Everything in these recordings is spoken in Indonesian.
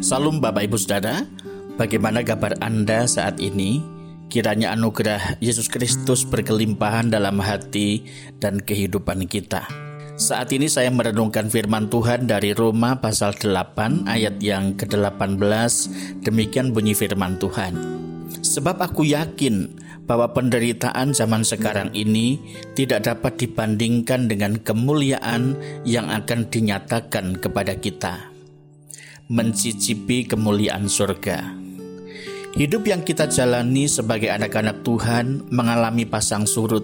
Salam Bapak Ibu Saudara, bagaimana kabar Anda saat ini? Kiranya anugerah Yesus Kristus berkelimpahan dalam hati dan kehidupan kita. Saat ini saya merenungkan firman Tuhan dari Roma pasal 8 ayat yang ke-18. Demikian bunyi firman Tuhan. Sebab aku yakin bahwa penderitaan zaman sekarang ini tidak dapat dibandingkan dengan kemuliaan yang akan dinyatakan kepada kita mencicipi kemuliaan surga. Hidup yang kita jalani sebagai anak-anak Tuhan mengalami pasang surut.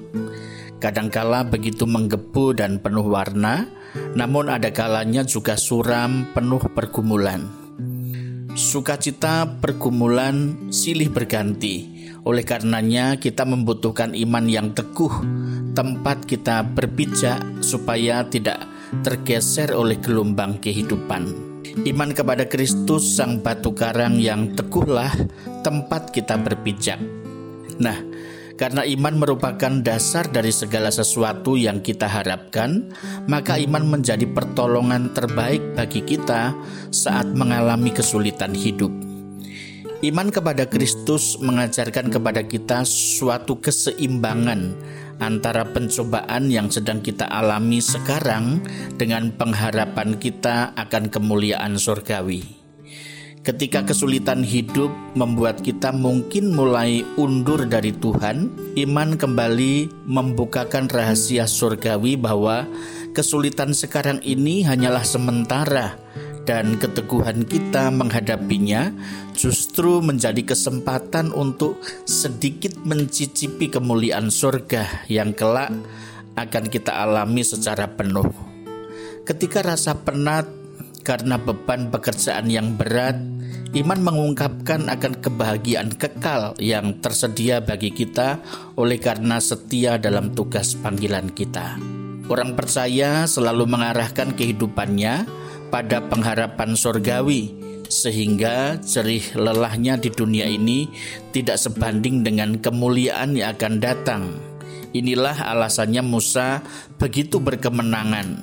Kadangkala begitu menggebu dan penuh warna, namun ada kalanya juga suram penuh pergumulan. Sukacita pergumulan silih berganti. Oleh karenanya kita membutuhkan iman yang teguh, tempat kita berpijak supaya tidak tergeser oleh gelombang kehidupan. Iman kepada Kristus sang batu karang yang teguhlah tempat kita berpijak. Nah, karena iman merupakan dasar dari segala sesuatu yang kita harapkan, maka iman menjadi pertolongan terbaik bagi kita saat mengalami kesulitan hidup. Iman kepada Kristus mengajarkan kepada kita suatu keseimbangan antara pencobaan yang sedang kita alami sekarang dengan pengharapan kita akan kemuliaan surgawi. Ketika kesulitan hidup membuat kita mungkin mulai undur dari Tuhan, iman kembali membukakan rahasia surgawi bahwa kesulitan sekarang ini hanyalah sementara dan keteguhan kita menghadapinya justru menjadi kesempatan untuk sedikit mencicipi kemuliaan surga yang kelak akan kita alami secara penuh. Ketika rasa penat karena beban pekerjaan yang berat, iman mengungkapkan akan kebahagiaan kekal yang tersedia bagi kita oleh karena setia dalam tugas panggilan kita. Orang percaya selalu mengarahkan kehidupannya pada pengharapan sorgawi, sehingga cerih lelahnya di dunia ini tidak sebanding dengan kemuliaan yang akan datang. Inilah alasannya Musa begitu berkemenangan.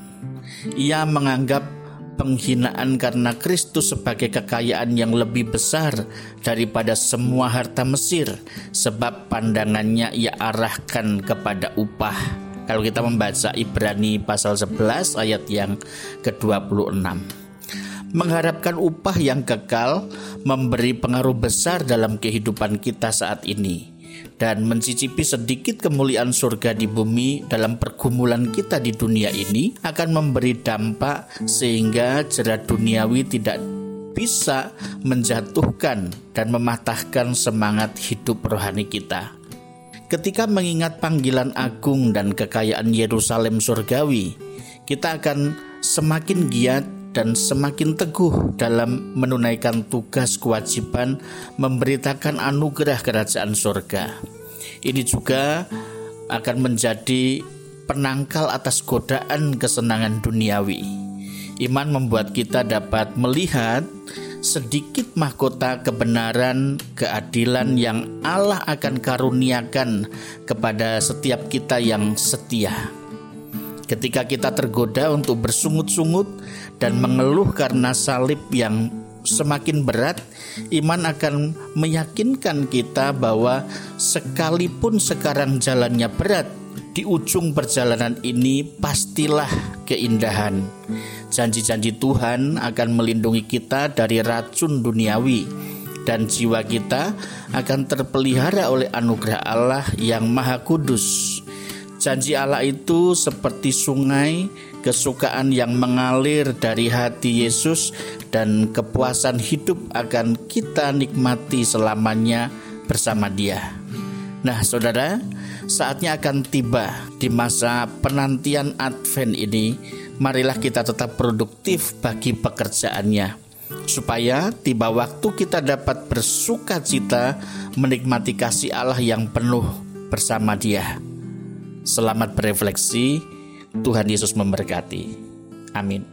Ia menganggap penghinaan karena Kristus sebagai kekayaan yang lebih besar daripada semua harta Mesir, sebab pandangannya ia arahkan kepada upah kalau kita membaca Ibrani pasal 11 ayat yang ke-26. Mengharapkan upah yang kekal memberi pengaruh besar dalam kehidupan kita saat ini dan mencicipi sedikit kemuliaan surga di bumi dalam pergumulan kita di dunia ini akan memberi dampak sehingga jerat duniawi tidak bisa menjatuhkan dan mematahkan semangat hidup rohani kita. Ketika mengingat panggilan agung dan kekayaan Yerusalem surgawi, kita akan semakin giat dan semakin teguh dalam menunaikan tugas kewajiban memberitakan anugerah kerajaan surga. Ini juga akan menjadi penangkal atas godaan kesenangan duniawi. Iman membuat kita dapat melihat sedikit mahkota kebenaran, keadilan yang Allah akan karuniakan kepada setiap kita yang setia. Ketika kita tergoda untuk bersungut-sungut dan mengeluh karena salib yang semakin berat, iman akan meyakinkan kita bahwa sekalipun sekarang jalannya berat, di ujung perjalanan ini pastilah keindahan Janji-janji Tuhan akan melindungi kita dari racun duniawi dan jiwa kita akan terpelihara oleh anugerah Allah yang Maha Kudus. Janji Allah itu seperti sungai kesukaan yang mengalir dari hati Yesus dan kepuasan hidup akan kita nikmati selamanya bersama Dia. Nah, saudara, saatnya akan tiba di masa penantian Advent ini marilah kita tetap produktif bagi pekerjaannya supaya tiba waktu kita dapat bersuka cita menikmati kasih Allah yang penuh bersama Dia. Selamat berefleksi, Tuhan Yesus memberkati. Amin.